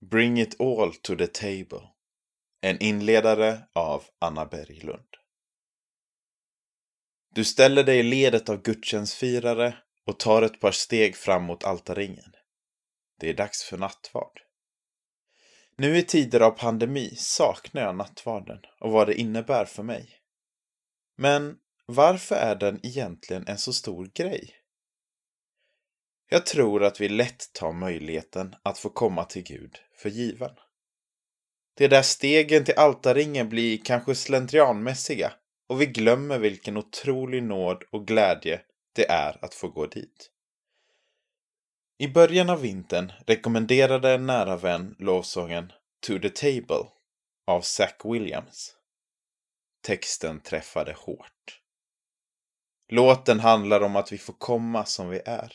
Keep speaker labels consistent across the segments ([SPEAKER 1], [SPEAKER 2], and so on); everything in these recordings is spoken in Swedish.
[SPEAKER 1] Bring it all to the table. En inledare av Anna Berglund. Du ställer dig i ledet av gudstjänstfirare och tar ett par steg fram mot altarringen. Det är dags för nattvard. Nu i tider av pandemi saknar jag nattvarden och vad det innebär för mig. Men varför är den egentligen en så stor grej? Jag tror att vi lätt tar möjligheten att få komma till Gud för given. De där stegen till altarringen blir kanske slentrianmässiga och vi glömmer vilken otrolig nåd och glädje det är att få gå dit. I början av vintern rekommenderade en nära vän lovsången To the Table av Zack Williams. Texten träffade hårt. Låten handlar om att vi får komma som vi är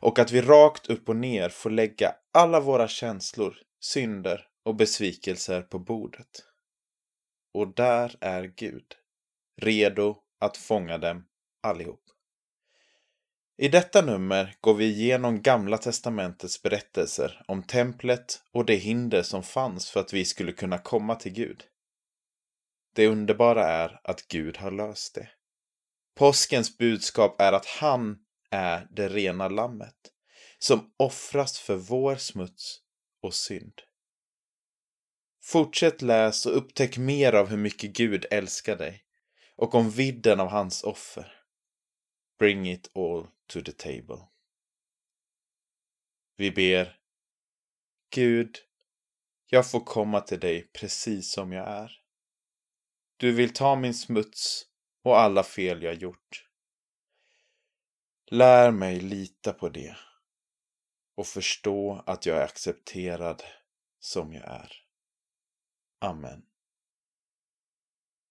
[SPEAKER 1] och att vi rakt upp och ner får lägga alla våra känslor, synder och besvikelser på bordet. Och där är Gud, redo att fånga dem allihop. I detta nummer går vi igenom Gamla Testamentets berättelser om templet och det hinder som fanns för att vi skulle kunna komma till Gud. Det underbara är att Gud har löst det. Påskens budskap är att han är det rena lammet som offras för vår smuts och synd. Fortsätt läs och upptäck mer av hur mycket Gud älskar dig och om vidden av hans offer. Bring it all to the table. Vi ber. Gud, jag får komma till dig precis som jag är. Du vill ta min smuts och alla fel jag gjort. Lär mig lita på det och förstå att jag är accepterad som jag är. Amen.